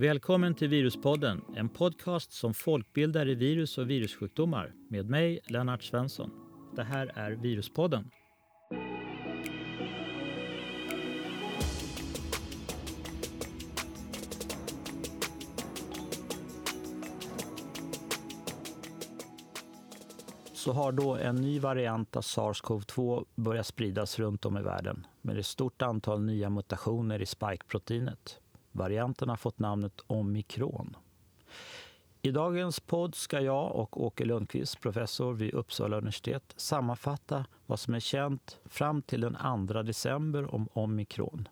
Välkommen till Viruspodden, en podcast som folkbildar i virus och virussjukdomar med mig, Lennart Svensson. Det här är Viruspodden. så har då en ny variant av sars-cov-2 börjat spridas runt om i världen med ett stort antal nya mutationer i spike-proteinet. Varianten har fått namnet omikron. I dagens podd ska jag och Åke Lundqvist, professor vid Uppsala universitet, sammanfatta vad som är känt fram till den 2 december om omikron.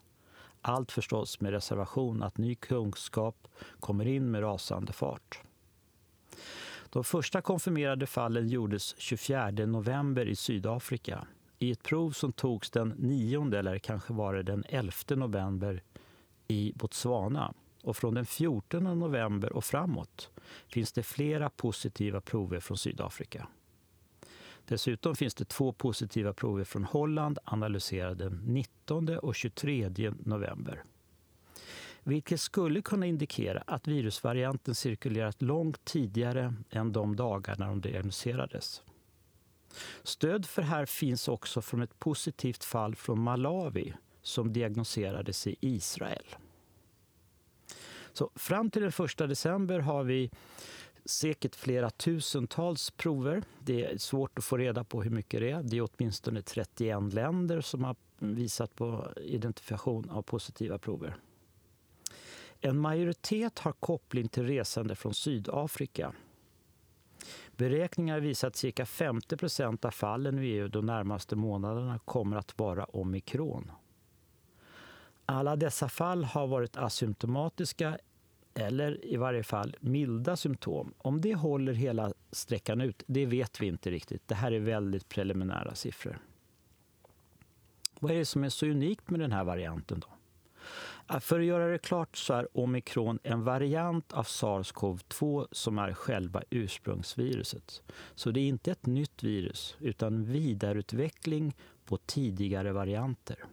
Allt förstås med reservation att ny kunskap kommer in med rasande fart. De första konfirmerade fallen gjordes 24 november i Sydafrika i ett prov som togs den 9 eller kanske var det den 11 november i Botswana. Och från den 14 november och framåt finns det flera positiva prover från Sydafrika. Dessutom finns det två positiva prover från Holland analyserade den 19 och 23 november vilket skulle kunna indikera att virusvarianten cirkulerat långt tidigare än de dagar när de diagnostiserades. Stöd för det här finns också från ett positivt fall från Malawi som diagnoserades i Israel. Så fram till den 1 december har vi säkert flera tusentals prover. Det är svårt att få reda på hur mycket det är. Det är åtminstone 31 länder som har visat på identifikation av positiva prover. En majoritet har koppling till resande från Sydafrika. Beräkningar visar att cirka 50 procent av fallen i EU de närmaste månaderna kommer att vara omikron. Alla dessa fall har varit asymptomatiska eller i varje fall milda symptom. Om det håller hela sträckan ut, det vet vi inte riktigt. Det här är väldigt preliminära siffror. Vad är det som är så unikt med den här varianten då? För att göra det klart så är omikron en variant av sars-cov-2 som är själva ursprungsviruset. Så det är inte ett nytt virus utan vidareutveckling på tidigare varianter.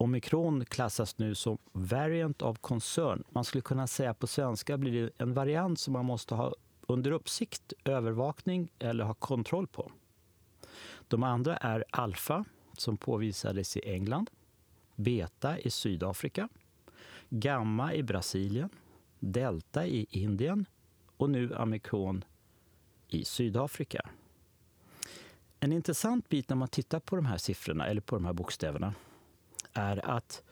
Omikron klassas nu som variant of concern. Man skulle kunna säga på svenska blir det en variant som man måste ha under uppsikt, övervakning eller ha kontroll på. De andra är alfa, som påvisades i England beta i Sydafrika, gamma i Brasilien, delta i Indien och nu amikron i Sydafrika. En intressant bit när man tittar på de här siffrorna, eller på de här bokstäverna, är att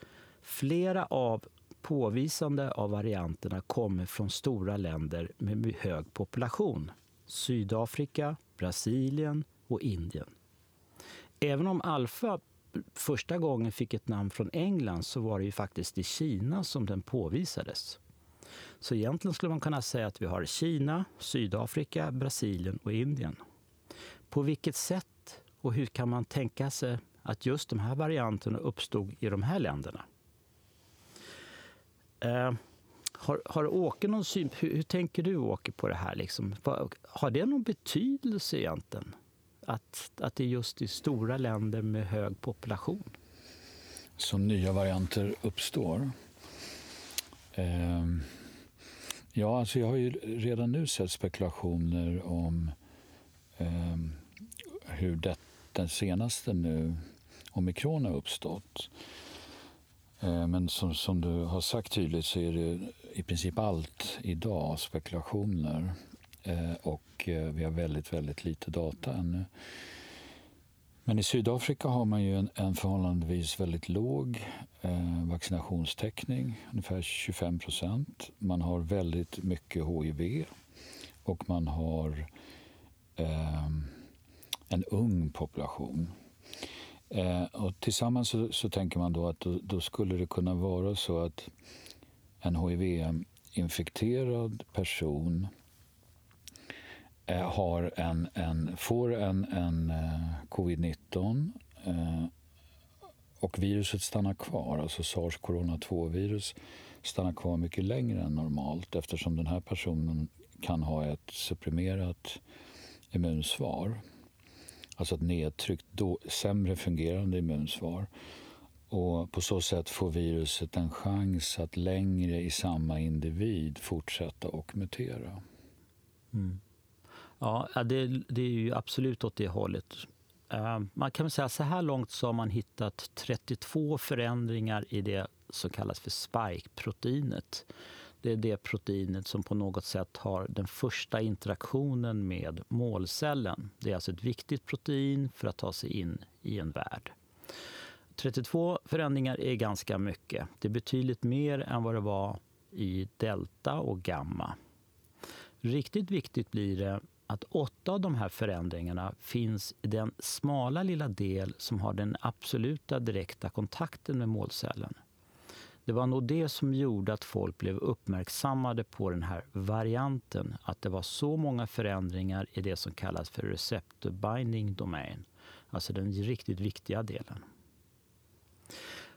flera av påvisande av varianterna kommer från stora länder med hög population. Sydafrika, Brasilien och Indien. Även om alfa första gången fick ett namn från England så var det ju faktiskt i Kina som den påvisades. Så egentligen skulle man kunna säga att vi har Kina, Sydafrika, Brasilien och Indien. På vilket sätt och hur kan man tänka sig att just de här varianterna uppstod i de här länderna? Eh, har, har Åke någon syn, hur, hur, tänker du Åke på det här? Liksom? Har det någon betydelse egentligen? att, att det är just i stora länder med hög population. Som nya varianter uppstår? Eh, ja, alltså jag har ju redan nu sett spekulationer om eh, hur det, den senaste nu, omikron, har uppstått. Eh, men som, som du har sagt tydligt så är det i princip allt idag spekulationer. Eh, och eh, vi har väldigt, väldigt lite data ännu. Men i Sydafrika har man ju en, en förhållandevis väldigt låg eh, vaccinationstäckning, ungefär 25 procent. Man har väldigt mycket hiv och man har eh, en ung population. Eh, och tillsammans så, så, tänker man då att då, då, skulle det kunna vara så att en hiv-infekterad person Eh, har en, en, får en, en eh, covid-19 eh, och viruset stannar kvar, alltså sars-corona-2-virus stannar kvar mycket längre än normalt eftersom den här personen kan ha ett supprimerat immunsvar. Alltså ett nedtryckt, då, sämre fungerande immunsvar. Och på så sätt får viruset en chans att längre i samma individ fortsätta och mutera. Mm. Ja, det, det, är ju absolut åt det hållet. Eh, man kan väl säga så här långt så har man hittat 32 förändringar i det som kallas för spike-proteinet. Det är det proteinet som på något sätt har den första interaktionen med målcellen. Det är alltså ett viktigt protein för att ta sig in i en värld. 32 förändringar är ganska mycket. Det är betydligt mer än vad det var i delta och gamma. Riktigt viktigt blir det att åtta av de här förändringarna finns i den smala lilla del som har den absoluta direkta kontakten med målcellen. Det var nog det som gjorde att folk blev uppmärksammade på den här varianten. Att det var så många förändringar i det som kallas för receptor binding domain. Alltså den riktigt viktiga delen.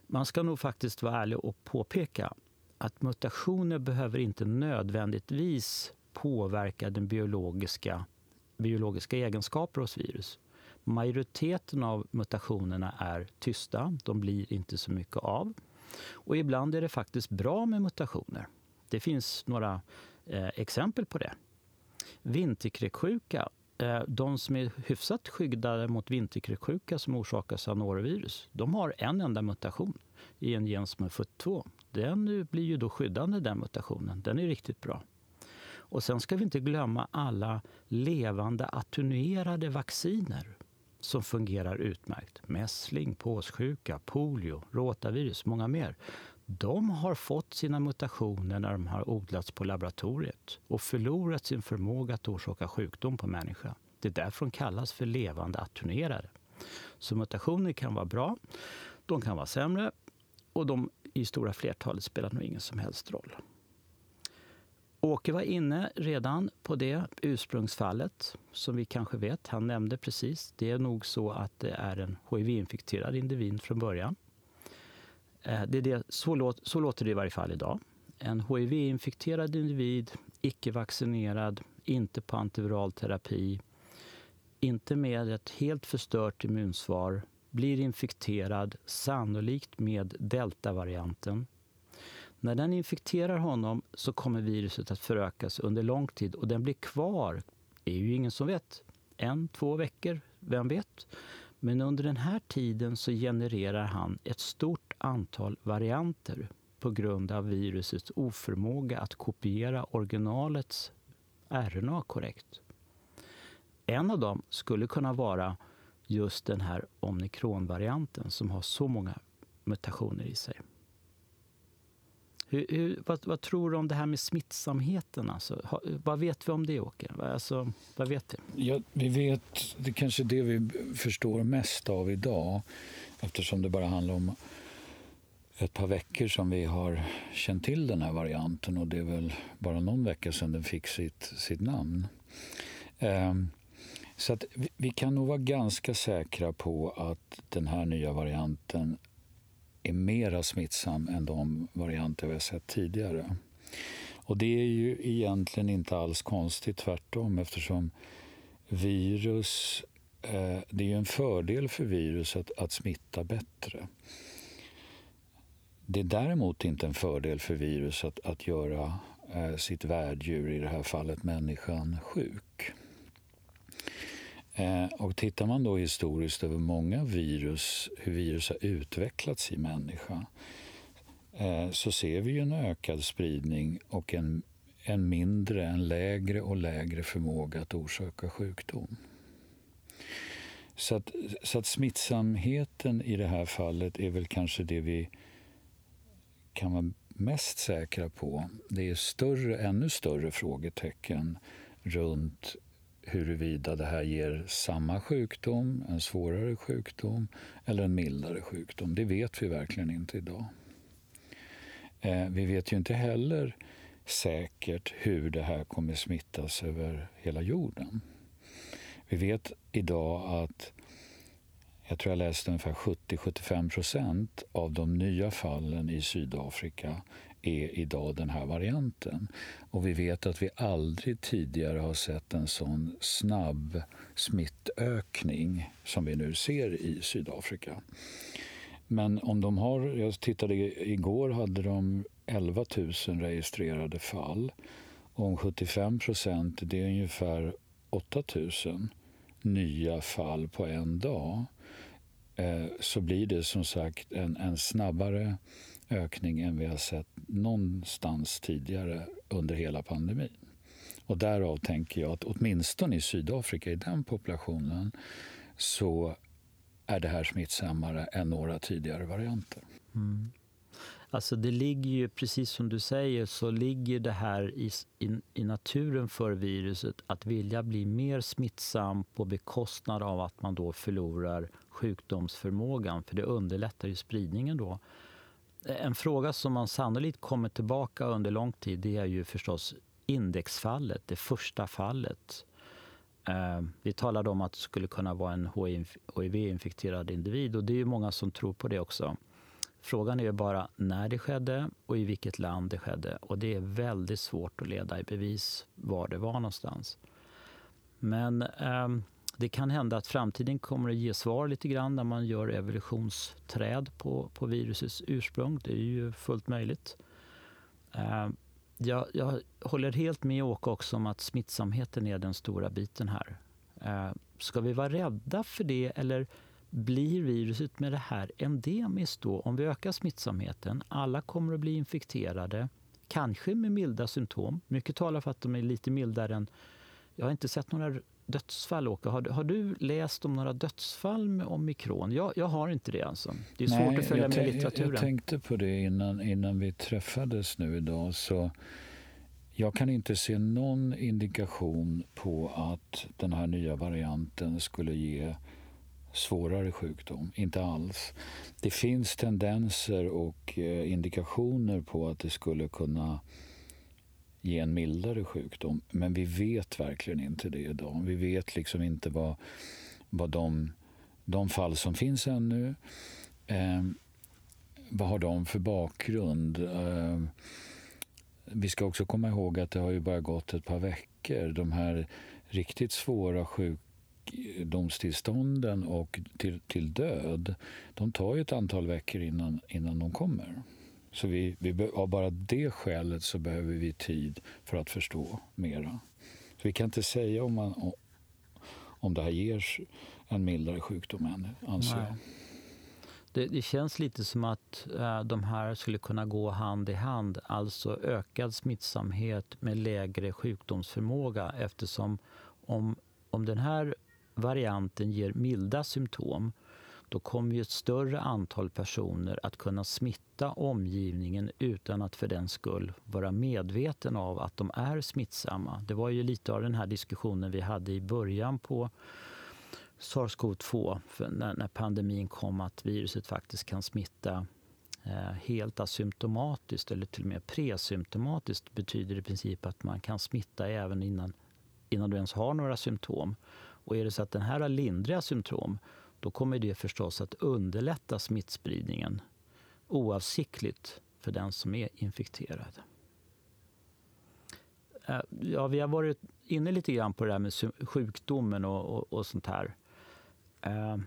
Man ska nog faktiskt vara ärlig och påpeka att mutationer behöver inte nödvändigtvis påverka den biologiska, biologiska egenskaper hos virus. Majoriteten av mutationerna är tysta, de blir inte så mycket av. Och ibland är det faktiskt bra med mutationer. Det finns några eh, exempel på det. Vinterkräksjuka, eh, de som är hyfsat skyddade mot vinterkräksjuka som orsakas av norovirus, de har en enda mutation i en gen som är 42. Den blir ju då skyddande, den mutationen. Den är riktigt bra. Och sen ska vi inte glömma alla levande attenuerade vacciner som fungerar utmärkt. Mässling, påssjuka, polio, rotavirus, många mer. De har fått sina mutationer när de har odlats på laboratoriet och förlorat sin förmåga att orsaka sjukdom på människa. Det är därför de kallas för levande attenuerade. Så mutationer kan vara bra, de kan vara sämre och de i stora flertalet spelar nog ingen som helst roll. Åke var inne redan på det ursprungsfallet, som vi kanske vet. Han nämnde precis. Det är nog så att det är en hiv-infekterad individ från början. Eh, det är det, så, låt, så låter det i varje fall idag. En hiv-infekterad individ, icke-vaccinerad, inte på antiviral terapi, inte med ett helt förstört immunsvar, blir infekterad, sannolikt med deltavarianten när den infekterar honom så kommer viruset att förökas under lång tid och den blir kvar, det är ju ingen som vet. En, två veckor, vem vet? Men under den här tiden så genererar han ett stort antal varianter på grund av virusets oförmåga att kopiera originalets RNA korrekt. En av dem skulle kunna vara just den här omikronvarianten som har så många mutationer i sig. Hur, hur, vad, vad, tror du om det här med smittsamheten? Alltså? Ha, vad vet vi om det, Åke? Alltså, vad vet vi? Ja, vi vet, det är kanske det vi förstår mest av idag eftersom det bara handlar om ett par veckor som vi har känt till den här varianten och det är väl bara någon vecka sedan den fick sitt, sitt namn. Um, så att vi, vi kan nog vara ganska säkra på att den här nya varianten är mera smittsam än de varianter vi har sett tidigare. Och det är ju egentligen inte alls konstigt, tvärtom eftersom virus, eh, det är ju en fördel för virus att, att smitta bättre. Det är däremot inte en fördel för virus att, att göra eh, sitt värddjur, i det här fallet människan, sjuk. Eh, och tittar man då historiskt över många virus, hur virus har utvecklats i människa eh, så ser vi en ökad spridning och en, en mindre, en lägre och lägre förmåga att orsaka sjukdom. Så att, så att smittsamheten i det här fallet är väl kanske det vi kan vara mest säkra på. Det är större, ännu större frågetecken runt huruvida det här ger samma sjukdom, en svårare sjukdom eller en mildare sjukdom. Det vet vi verkligen inte idag. Eh, vi vet ju inte heller säkert hur det här kommer smittas över hela jorden. Vi vet idag att jag tror jag läste ungefär 70-75 procent av de nya fallen i Sydafrika är idag den här varianten. Och vi vet att vi aldrig tidigare har sett en sån snabb smittökning som vi nu ser i Sydafrika. Men om de har, jag tittade igår, hade de 11 000 registrerade fall. Om 75 procent, det är ungefär 8 000 nya fall på en dag eh, så blir det som sagt en, en snabbare ökning än vi har sett någonstans tidigare under hela pandemin. Och därav tänker jag att åtminstone i Sydafrika, i den populationen, så är det här smittsammare än några tidigare varianter. Mm. Alltså det ligger ju, precis som du säger, så ligger det här i, i, i, naturen för viruset att vilja bli mer smittsam på bekostnad av att man då förlorar sjukdomsförmågan, för det underlättar ju spridningen då. En fråga som man sannolikt kommer tillbaka under lång tid det är ju förstås indexfallet, det första fallet. Eh, vi talade om att det skulle kunna vara en hiv-infekterad individ och det är ju många som tror på det också. Frågan är ju bara när det skedde och i vilket land det skedde. Och det är väldigt svårt att leda i bevis var det var någonstans. Men eh, det kan hända att framtiden kommer att ge svar lite grann när man gör evolutionsträd på, på virusets ursprung. Det är ju fullt möjligt. Eh, jag, jag, håller helt med Åke också om att smittsamheten är den stora biten här. Eh, ska vi vara rädda för det eller blir viruset med det här endemiskt då? Om vi ökar smittsamheten, alla kommer att bli infekterade, kanske med milda symptom. Mycket talar för att de är lite mildare än... Jag har inte sett några dödsfall, Åke. Har, har du läst om några dödsfall med omikron? Jag, jag har inte det. Alltså. Det är svårt Nej, att följa med i litteraturen. Jag tänkte på det innan, innan vi träffades nu idag. Så jag kan inte se någon indikation på att den här nya varianten skulle ge svårare sjukdom. Inte alls. Det finns tendenser och eh, indikationer på att det skulle kunna ge en mildare sjukdom. Men vi vet verkligen inte det idag. Vi vet liksom inte vad, vad de, de fall som finns ännu, eh, vad har de för bakgrund? Eh, vi ska också komma ihåg att det har ju bara gått ett par veckor. De här riktigt svåra sjukdomstillstånden och till, till död, de tar ju ett antal veckor innan, innan de kommer. Så vi, vi, av bara det skälet så behöver vi tid för att förstå mera. Så vi kan inte säga om, man, om det här ger en mildare sjukdom ännu, anser jag. Det, det, känns lite som att äh, de här skulle kunna gå hand i hand. Alltså ökad smittsamhet med lägre sjukdomsförmåga eftersom om, om den här varianten ger milda symptom då kommer ju ett större antal personer att kunna smitta omgivningen utan att för den skull vara medveten av att de är smittsamma. Det var ju lite av den här diskussionen vi hade i början på sars-cov-2 när, när, pandemin kom att viruset faktiskt kan smitta eh, helt asymptomatiskt eller till och med presymptomatiskt betyder i princip att man kan smitta även innan, innan du ens har några symptom. Och är det så att den här har lindriga symptom då kommer det förstås att underlätta smittspridningen oavsiktligt för den som är infekterad. Eh, ja, vi har varit inne lite grann på det här med sjukdomen och, och, och sånt här. Eh,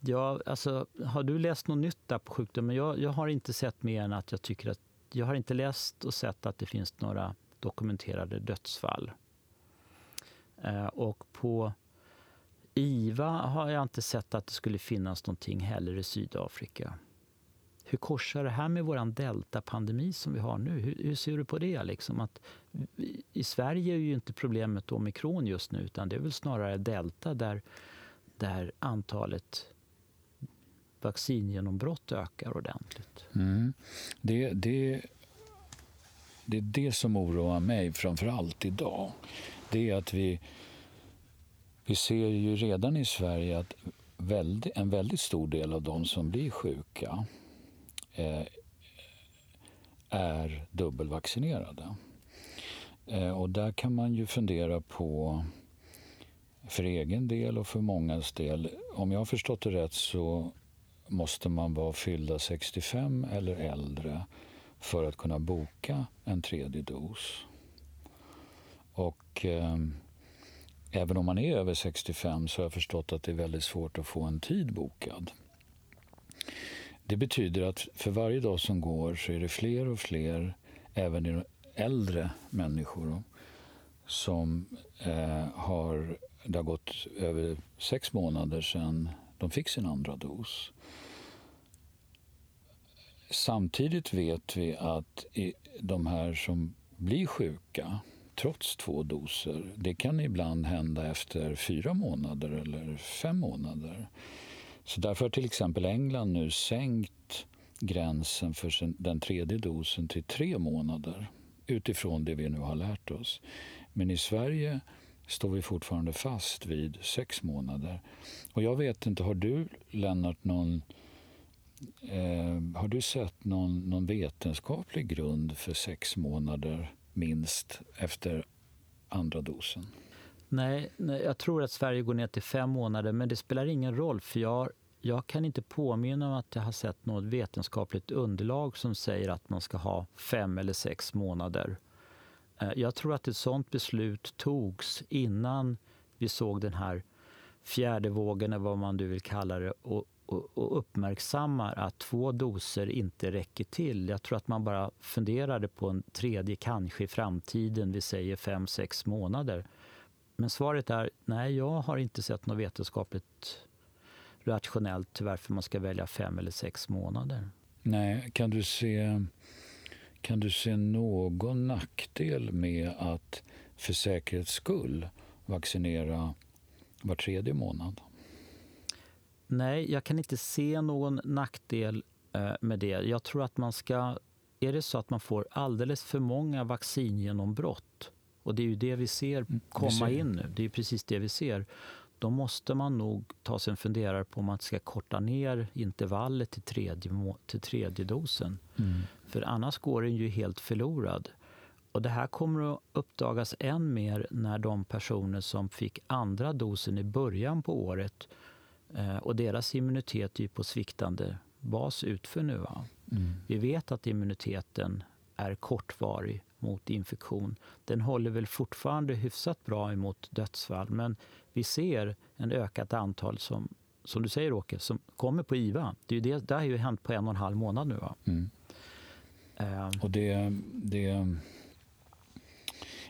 ja, alltså, har du läst något nytt där på sjukdomen? Jag, jag har inte sett mer än att jag tycker att jag har inte läst och sett att det finns några dokumenterade dödsfall. Eh, och på IVA har jag inte sett att det skulle finnas någonting heller i Sydafrika. Hur korsar det här med vår deltapandemi som vi har nu? Hur, hur, ser du på det? Liksom att I Sverige är ju inte problemet omikron just nu utan det är väl snarare delta där, där antalet vaccingenombrott ökar ordentligt. Mm. Det, det, det är det som oroar mig framför allt idag. Det är att vi vi ser ju redan i Sverige att väldigt, en väldigt stor del av de som blir sjuka eh, är dubbelvaccinerade. Eh, och där kan man ju fundera på, för egen del och för mångas del, om jag har förstått det rätt så måste man vara fyllda 65 eller äldre för att kunna boka en tredje dos. Och eh, Även om man är över 65 så har jag förstått att det är väldigt svårt att få en tid bokad. Det betyder att för varje dag som går så är det fler och fler, även äldre människor som eh, har... Det har gått över sex månader sedan de fick sin andra dos. Samtidigt vet vi att de här som blir sjuka trots två doser, det kan ibland hända efter fyra månader eller fem månader. Så därför har till exempel England nu sänkt gränsen för den tredje dosen till tre månader utifrån det vi nu har lärt oss. Men i Sverige står vi fortfarande fast vid sex månader. Och jag vet inte, har du Lennart någon eh, har du sett någon, någon vetenskaplig grund för sex månader minst efter andra dosen? Nej, nej, jag tror att Sverige går ner till fem månader, men det spelar ingen roll för jag, jag kan inte påminna om att jag har sett något vetenskapligt underlag som säger att man ska ha fem eller sex månader. Eh, jag tror att ett sånt beslut togs innan vi såg den här fjärde vågen, eller vad man nu vill kalla det, och, och, och uppmärksammar att två doser inte räcker till. Jag tror att man bara funderade på en tredje kanske i framtiden, vi säger fem, sex månader. Men svaret är nej, jag har inte sett något vetenskapligt rationellt till varför man ska välja fem eller sex månader. Nej, kan du se, kan du se någon nackdel med att för säkerhets skull vaccinera var tredje månad? Nej, jag kan inte se någon nackdel eh, med det. Jag tror att man ska... Är det så att man får alldeles för många vaccingenombrott och det är ju det vi ser mm, komma in nu. Det är precis det vi ser. Då måste man nog ta sig en funderare på om man ska korta ner intervallet till tredje, till tredje dosen. Mm. För annars går den ju helt förlorad. Och det här kommer att uppdagas än mer när de personer som fick andra dosen i början på året och deras immunitet är på sviktande bas utför nu. Mm. Vi vet att immuniteten är kortvarig mot infektion. Den håller väl fortfarande hyfsat bra emot dödsfall men vi ser en ökat antal som, som du säger Åke, som kommer på IVA. Det, är det, det har ju hänt på en och en halv månad nu. Va? Mm. Uh. Och det, det,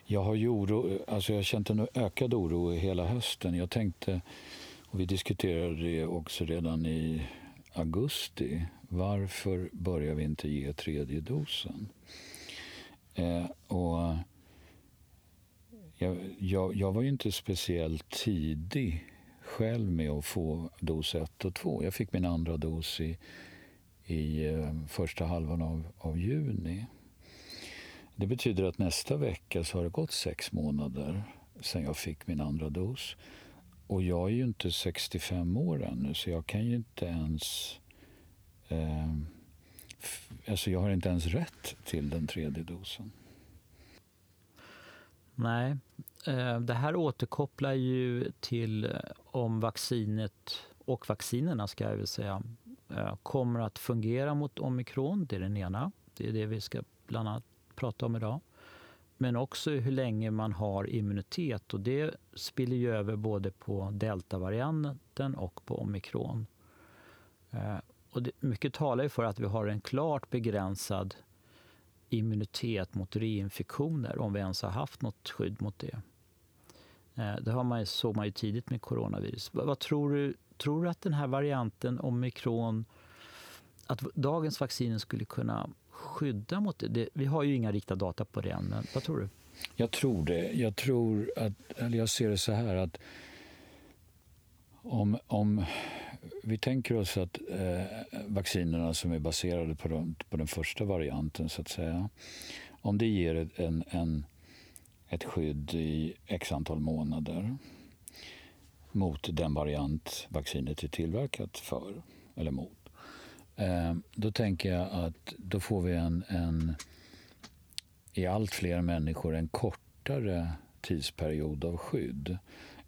jag har ju oro, alltså jag har känt en ökad oro hela hösten. Jag tänkte, vi diskuterade det också redan i augusti, varför börjar vi inte ge tredje dosen? Eh, och jag, jag, jag, var ju inte speciellt tidig själv med att få dos 1 och 2. Jag fick min andra dos i, i eh, första halvan av, av juni. Det betyder att nästa vecka så har det gått sex månader sedan jag fick min andra dos. Och jag är ju inte 65 år ännu, så jag kan ju inte ens... Eh, alltså jag har inte ens rätt till den tredje dosen. Nej, eh, det här återkopplar ju till eh, om vaccinet och vaccinerna ska jag väl säga eh, kommer att fungera mot omikron. Det är den ena. Det är det vi ska bland annat prata om idag. Men också hur länge man har immunitet och det spiller ju över både på deltavarianten och på omikron. Eh, och det, mycket talar ju för att vi har en klart begränsad immunitet mot reinfektioner, om vi ens har haft något skydd mot det. Eh, det har man, såg man ju tidigt med coronavirus. Vad tror du, tror du att den här varianten omikron, att dagens vacciner skulle kunna skydda mot det? det? Vi har ju inga riktiga data på det än, men vad tror du? Jag tror det. Jag tror att, eller jag ser det så här att om, om vi tänker oss att eh, vaccinerna som är baserade på, de, på, den första varianten, så att säga, om det ger en, en, ett skydd i x antal månader mot den variant vaccinet är tillverkat för eller mot, Ehm, då tänker jag att då får vi en, en i allt fler människor en kortare tidsperiod av skydd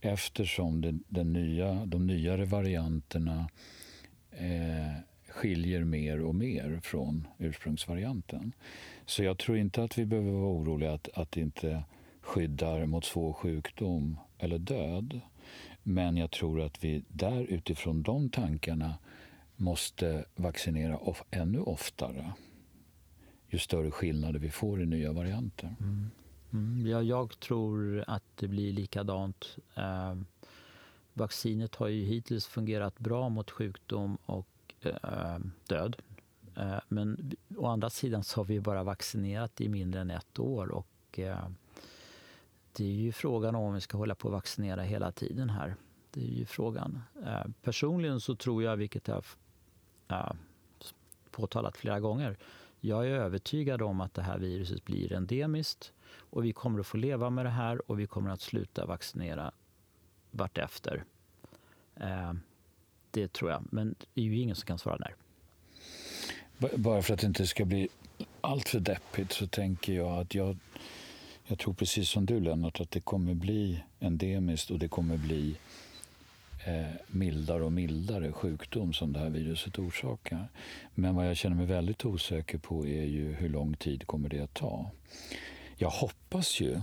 eftersom det, den nya, de nyare varianterna eh, skiljer mer och mer från ursprungsvarianten. Så jag tror inte att vi behöver vara oroliga att, att det inte skyddar mot svår sjukdom eller död. Men jag tror att vi där utifrån de tankarna måste vaccinera of ännu oftare ju större skillnader vi får i nya varianter. Mm. Mm, ja, jag tror att det blir likadant. Eh, vaccinet har ju hittills fungerat bra mot sjukdom och eh, död. Eh, men å andra sidan så har vi bara vaccinerat i mindre än ett år. Och, eh, det är ju frågan om vi ska hålla på att vaccinera hela tiden här. Det är ju frågan. Ehm, personligen så tror jag, vilket jag äh, påtalat flera gånger, jag är övertygad om att det här viruset blir endemiskt och vi kommer att få leva med det här och vi kommer att sluta vaccinera vartefter. Eh, det tror jag, men det är ju ingen som kan svara när. Bara för att det inte ska bli allt för deppigt så tänker jag att jag, jag tror precis som du Lennart att det kommer bli endemiskt och det kommer bli Eh, mildare och mildare sjukdom som det här viruset orsakar. Men vad jag känner mig väldigt osäker på är ju hur lång tid kommer det att ta. Jag hoppas ju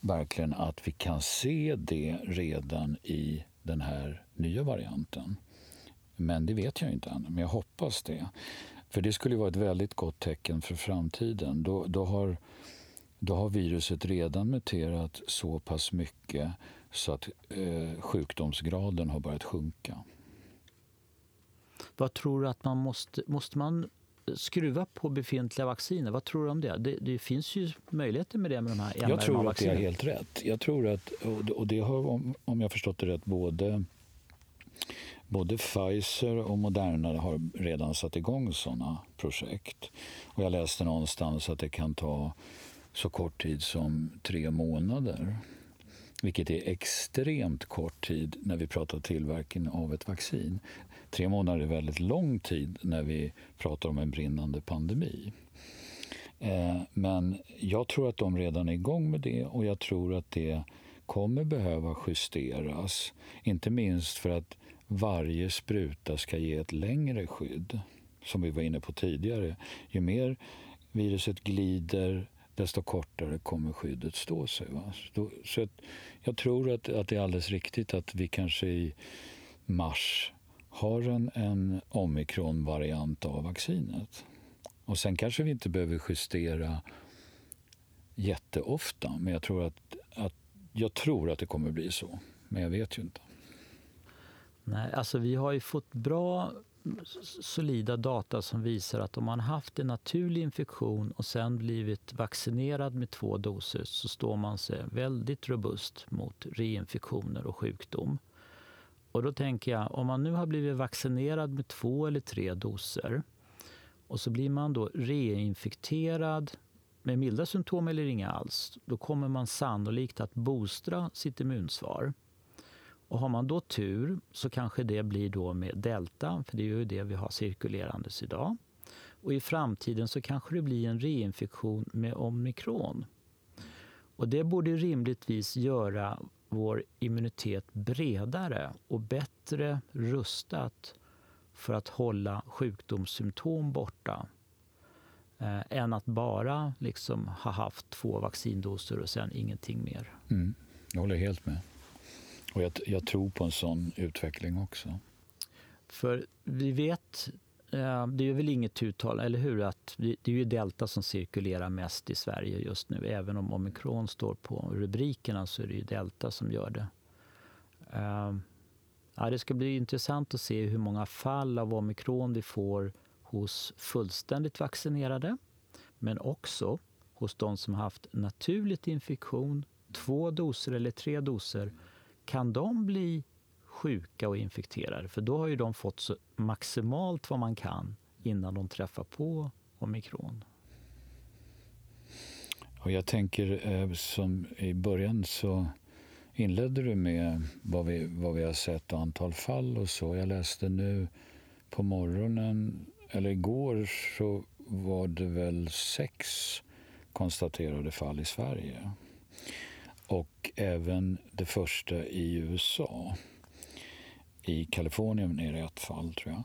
verkligen att vi kan se det redan i den här nya varianten. Men det vet jag inte än, men jag hoppas det. För det skulle vara ett väldigt gott tecken för framtiden. Då, då, har, då har viruset redan muterat så pass mycket så att eh, sjukdomsgraden har börjat sjunka. Vad tror du att man måste... Måste man skruva på befintliga vacciner? Vad tror du om det? Det, det finns ju möjligheter med det med de här Jag tror att det är helt rätt. Jag tror att, och det har, om jag förstått det rätt, både Både Pfizer och Moderna har redan satt igång sådana projekt. Och jag läste någonstans att det kan ta så kort tid som tre månader. Vilket är extremt kort tid när vi pratar tillverkning av ett vaccin. Tre månader är väldigt lång tid när vi pratar om en brinnande pandemi. Eh, men jag tror att de redan är igång med det och jag tror att det kommer behöva justeras. Inte minst för att varje spruta ska ge ett längre skydd. Som vi var inne på tidigare. Ju mer viruset glider, desto kortare kommer skyddet stå sig. Va? Så jag tror att, att det är alldeles riktigt att vi kanske i mars har en, en omikron-variant av vaccinet. Och sen kanske vi inte behöver justera jätteofta, men jag tror att, att, jag tror att det kommer bli så. Men jag vet ju inte. Nej, alltså vi har ju fått bra solida data som visar att om man haft en naturlig infektion och sen blivit vaccinerad med två doser så står man sig väldigt robust mot reinfektioner och sjukdom. Och då tänker jag, om man nu har blivit vaccinerad med två eller tre doser och så blir man då reinfekterad med milda symptom eller inga alls, då kommer man sannolikt att boostra sitt immunsvar. Och har man då tur så kanske det blir då med delta, för det är ju det vi har cirkulerandes idag. Och i framtiden så kanske det blir en reinfektion med omikron. Och det borde rimligtvis göra vår immunitet bredare och bättre rustat för att hålla sjukdomssymptom borta eh, än att bara liksom ha haft två vaccindoser och sen ingenting mer. Mm. Jag håller helt med. Och jag, jag, tror på en sån utveckling också. För vi vet, eh, det är väl inget uttal, eller hur, att det är ju delta som cirkulerar mest i Sverige just nu. Även om omikron står på rubrikerna så är det ju delta som gör det. Eh, ja, det ska bli intressant att se hur många fall av omikron vi får hos fullständigt vaccinerade, men också hos de som haft naturligt infektion, två doser eller tre doser kan de bli sjuka och infekterade? För då har ju de fått så maximalt vad man kan innan de träffar på omikron. Och jag tänker, eh, som i början så inledde du med vad vi, vad vi har sett och antal fall och så. Jag läste nu på morgonen, eller igår, så var det väl sex konstaterade fall i Sverige och även det första i USA. I Kalifornien är det ett fall, tror jag.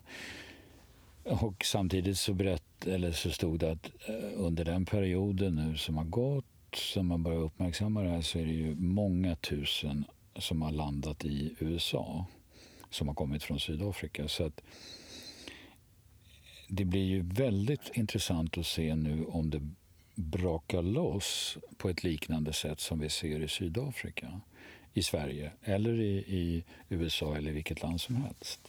Och samtidigt så, berätt, eller så stod det att eh, under den perioden nu som har gått, som man börjar uppmärksamma det här, så är det ju många tusen som har landat i USA som har kommit från Sydafrika. Så att det blir ju väldigt intressant att se nu om det brakar loss på ett liknande sätt som vi ser i Sydafrika, i Sverige eller i, i USA eller vilket land som helst.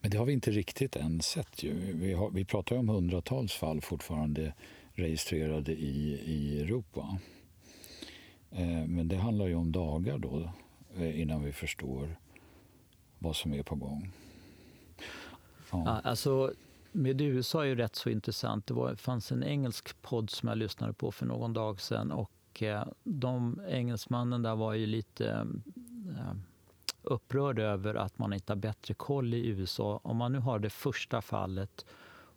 Men det har vi inte riktigt än sett. Ju. Vi, har, vi pratar om hundratals fall fortfarande registrerade i, i Europa. Eh, men det handlar ju om dagar då eh, innan vi förstår vad som är på gång. Ja. ja alltså, med USA är ju rätt så intressant. Det var, fanns en engelsk podd som jag lyssnade på för någon dag sedan och eh, de engelsmannen där var ju lite eh, upprörd över att man inte har bättre koll i USA. Om man nu har det första fallet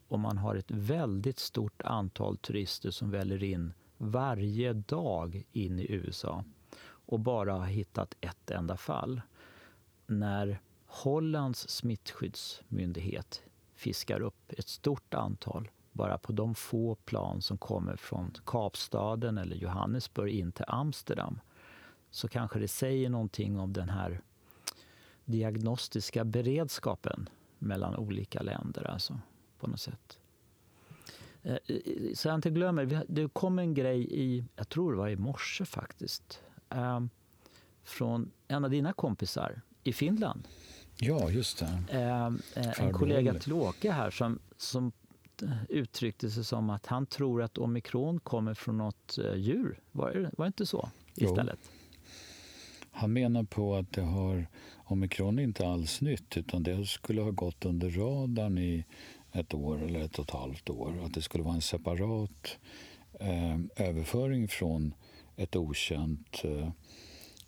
och man har ett väldigt stort antal turister som väller in varje dag in i USA och bara har hittat ett enda fall. När Hollands smittskyddsmyndighet fiskar upp ett stort antal bara på de få plan som kommer från Kapstaden eller Johannesburg in till Amsterdam så kanske det säger någonting om den här diagnostiska beredskapen mellan olika länder. Alltså, på något sätt. Eh, så jag inte glömmer, det kom en grej i, jag tror det var i morse faktiskt, eh, från en av dina kompisar i Finland. Ja, just det. Ehm, eh, en kollega till Åke här som, som uttryckte sig som att han tror att omikron kommer från något eh, djur. Var det, var det inte så istället? Jo. Han menar på att det har, omikron är inte alls nytt utan det skulle ha gått under radarn i ett år eller ett och ett halvt år. Att det skulle vara en separat eh, överföring från ett okänt, eh,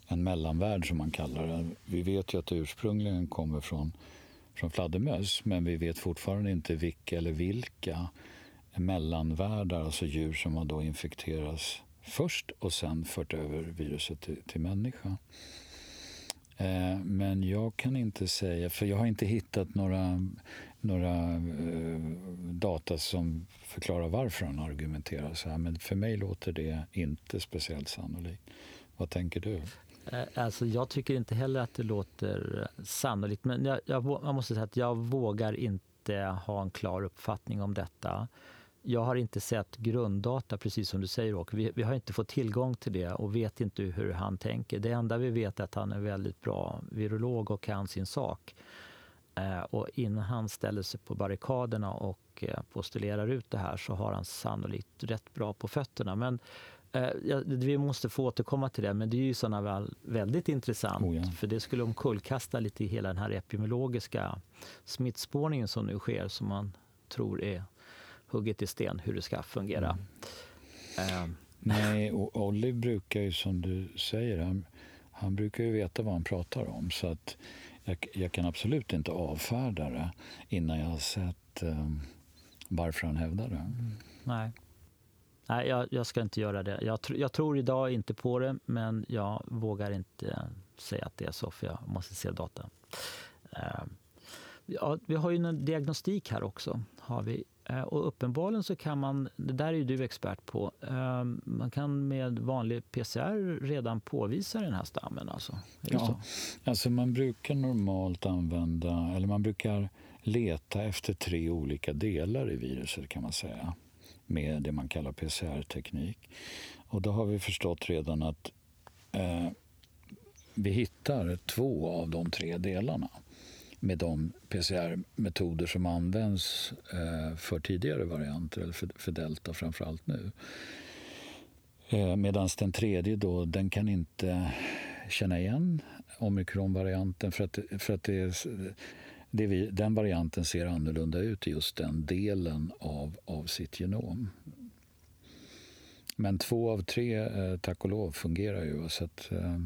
en mellanvärld som man kallar det. Vi vet ju att det ursprungligen kommer från, från fladdermöss men vi vet fortfarande inte vilka eller vilka mellanvärldar, alltså djur som har då infekterats först och sen fört över viruset till, till människa. Eh, men jag kan inte säga, för jag har inte hittat några, några eh, data som förklarar varför han argumenterar så här. Men för mig låter det inte speciellt sannolikt. Vad tänker du? Eh, alltså, jag tycker inte heller att det låter eh, sannolikt. Men jag, jag, jag måste säga att jag vågar inte ha en klar uppfattning om detta jag har inte sett grunddata, precis som du säger, och vi, vi, har inte fått tillgång till det och vet inte hur han tänker. Det enda vi vet är att han är väldigt bra virolog och kan sin sak. Eh, och innan han ställer sig på barrikaderna och eh, postulerar ut det här så har han sannolikt rätt bra på fötterna. Men eh, ja, vi måste få återkomma till det, men det är ju såna väl väldigt intressant. Oh ja. För det skulle omkullkasta lite i hela den här epidemiologiska smittspårningen som nu sker, som man tror är hugget i sten hur det ska fungera. Mm. Uh. Nej, och Olive brukar ju som du säger, han, han brukar ju veta vad han pratar om. Så att jag, jag kan absolut inte avfärda det innan jag har sett um, varför han hävdar det. Mm. Nej. Nej, jag, jag, ska inte göra det. Jag, tr jag, tror idag inte på det, men jag vågar inte säga att det är så, för jag måste se data. Uh, ja, vi har ju en diagnostik här också. Har vi Eh, och uppenbarligen så kan man, det där är ju du expert på, ehm, man kan med vanlig PCR redan påvisa den här stammen. Alltså. ja, så? alltså man brukar normalt använda, eller man brukar leta efter tre olika delar i viruset kan man säga med det man kallar PCR-teknik. Och då har vi förstått redan att eh, vi hittar två av de tre delarna med de PCR-metoder som används eh, för tidigare varianter, eller för, för delta framför allt nu. Eh, Medan den tredje då, den kan inte känna igen omikronvarianten för att, för att det, är vi, den varianten ser annorlunda ut i just den delen av, av sitt genom. Men två av tre, eh, tack och lov, fungerar ju. Så att, eh,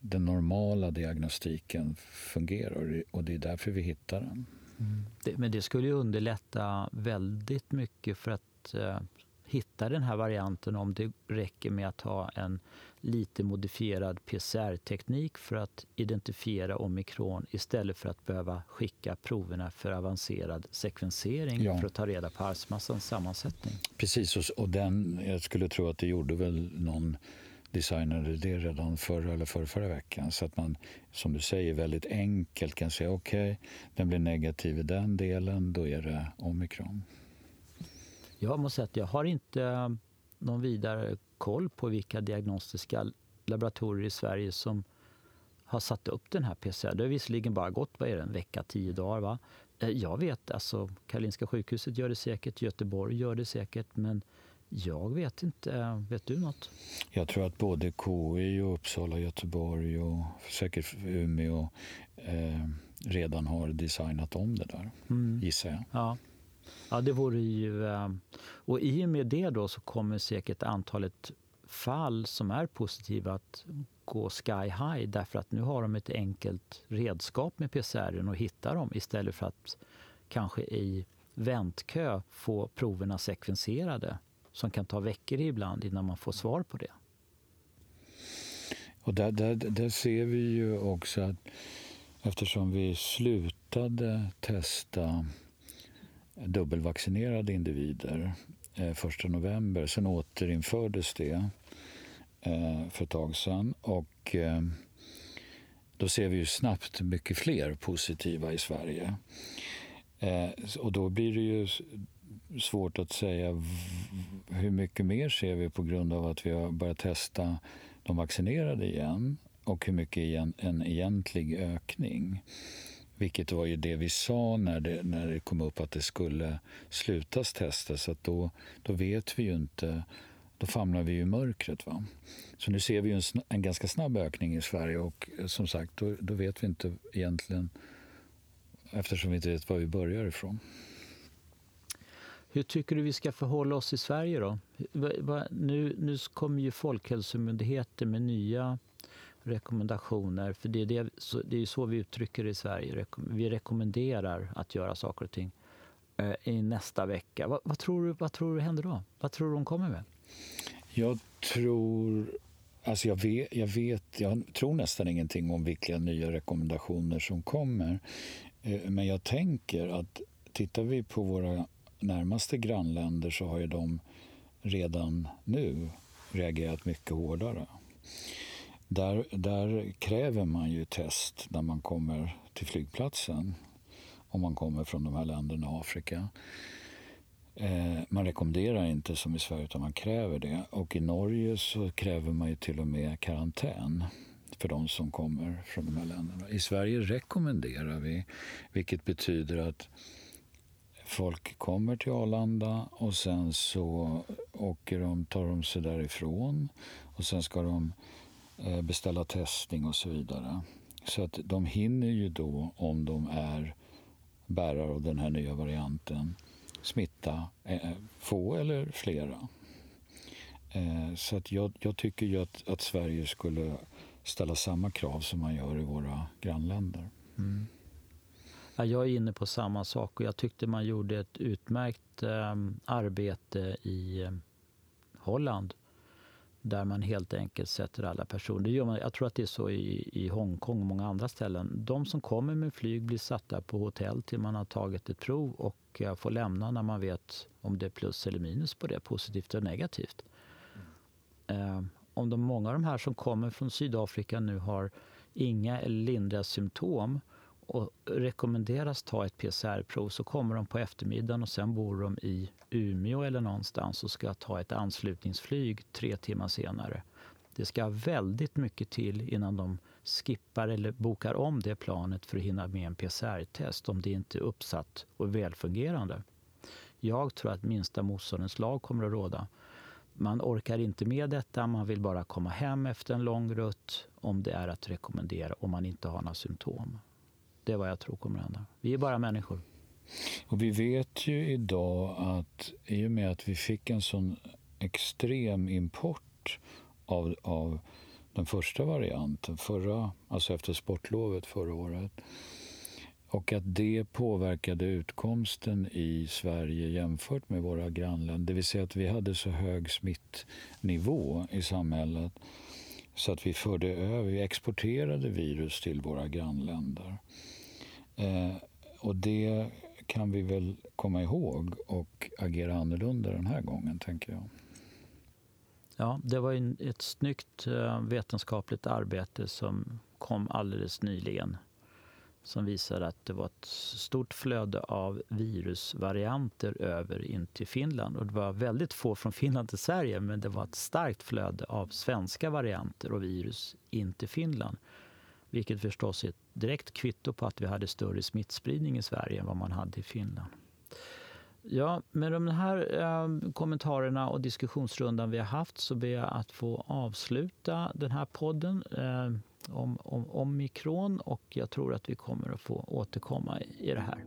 den normala diagnostiken fungerar och det är därför vi hittar den. Mm. Det, men det skulle ju underlätta väldigt mycket för att eh, hitta den här varianten om det räcker med att ha en lite modifierad PCR-teknik för att identifiera omikron istället för att behöva skicka proverna för avancerad sekvensering ja. för att ta reda på arvsmassans sammansättning. Precis, och den, jag skulle tro att det gjorde väl någon designade det redan förra eller förra, förra veckan. Så att man, som du säger, väldigt enkelt kan säga okej, okay, den blir negativ i den delen, då är det omikron. Jag måste säga att jag har inte någon vidare koll på vilka diagnostiska laboratorier i Sverige som har satt upp den här PCR. Det har visserligen bara gått vad är det, en vecka, tio dagar. Va? Eh, jag vet, alltså Karolinska sjukhuset gör det säkert, Göteborg gör det säkert, men jag vet inte. Vet du något? Jag tror att både KI, och Uppsala, Göteborg och säkert Umeå eh, redan har designat om det där, mm. gissar jag. Ja ja, det vore ju... Eh, och i och med det då så kommer säkert antalet fall som är positiva att gå sky high därför att nu har de ett enkelt redskap med PCR och hitta dem istället för att kanske i väntkö få proverna sekvenserade som kan ta veckor ibland innan man får svar på det. Och där, där, där ser vi ju också att eftersom vi slutade testa dubbelvaccinerade individer eh, 1 november, sen återinfördes det eh, för ett tag sedan. Och, eh, då ser vi ju snabbt mycket fler positiva i Sverige. Och då blir det ju svårt att säga hur mycket mer ser vi på grund av att vi har börjat testa de vaccinerade igen och hur mycket är en egentlig ökning. Vilket var ju det vi sa när det, när det kom upp att det skulle slutas testas. Så då, då vet vi ju inte, då famlar vi ju i mörkret. Va? Så nu ser vi en, en ganska snabb ökning i Sverige och eh, som sagt, då, då vet vi inte egentligen eftersom vi inte vet var vi börjar ifrån. Hur tycker du vi ska förhålla oss i Sverige då? Nu, nu kommer ju Folkhälsomyndigheten med nya rekommendationer. För det är, det, det är så vi uttrycker det i Sverige. Vi rekommenderar att göra saker och ting eh, i nästa vecka. Vad, vad, tror du, vad tror du händer då? Vad tror du de kommer med? Jag tror... Alltså jag, vet, jag vet, jag tror nästan ingenting om vilka nya rekommendationer som kommer. Eh, men jag tänker att tittar vi på våra närmaste grannländer så har ju de redan nu reagerat mycket hårdare. Där, där kräver man ju test när man kommer till flygplatsen om man kommer från de här länderna i Afrika. Eh, man rekommenderar inte som i Sverige, utan man kräver det. Och i Norge så kräver man ju till och med karantän för de som kommer från de här länderna. I Sverige rekommenderar vi, vilket betyder att folk kommer till Arlanda och sen så åker de, tar de sig därifrån och sen ska de Eh, beställa testning och så vidare. Så att de hinner ju då, om de är bärare av den här nya varianten, smitta eh, få eller flera. Eh, så att jag, jag tycker ju att, att, Sverige skulle ställa samma krav som man gör i våra grannländer. Mm. Ja, jag är inne på samma sak och jag tyckte man gjorde ett utmärkt eh, arbete i eh, Holland där man helt enkelt sätter alla personer. Det gör man, jag tror att det är så i, i Hongkong och många andra ställen. De som kommer med flyg blir satta på hotell till man har tagit ett prov och eh, får lämna när man vet om det är plus eller minus på det, positivt eller negativt. Mm. Eh, om de, många av de här som kommer från Sydafrika nu har inga eller lindriga symptom och rekommenderas ta ett PCR-prov så kommer de på eftermiddagen och sen bor de i Umeå eller någonstans och ska ta ett anslutningsflyg tre timmar senare. Det ska väldigt mycket till innan de skippar eller bokar om det planet för att hinna med en PCR-test om det inte är uppsatt och välfungerande. Jag tror att minsta motståndets lag kommer att råda. Man orkar inte med detta, man vill bara komma hem efter en lång rutt om det är att rekommendera om man inte har några symptom. Det är vad jag tror kommer att hända. Vi är bara människor. Och vi vet ju idag att i och med att vi fick en sån extrem import av, av den första varianten, förra, alltså efter sportlovet förra året, och att det påverkade utkomsten i Sverige jämfört med våra grannländer. Det vill säga att vi hade så hög smittnivå i samhället så att vi förde över, vi exporterade virus till våra grannländer. Eh, och det kan vi väl komma ihåg och agera annorlunda den här gången, tänker jag. Ja, det var ett snyggt eh, vetenskapligt arbete som kom alldeles nyligen som visade att det var ett stort flöde av virusvarianter över in till Finland. Och det var väldigt få från Finland till Sverige men det var ett starkt flöde av svenska varianter och virus in till Finland. Vilket förstås är ett direkt kvitto på att vi hade större smittspridning i Sverige än vad man hade i Finland. Ja, med de här eh, kommentarerna och diskussionsrundan vi har haft så ber jag att få avsluta den här podden eh, om, om, om mikron och jag tror att vi kommer att få återkomma i det här.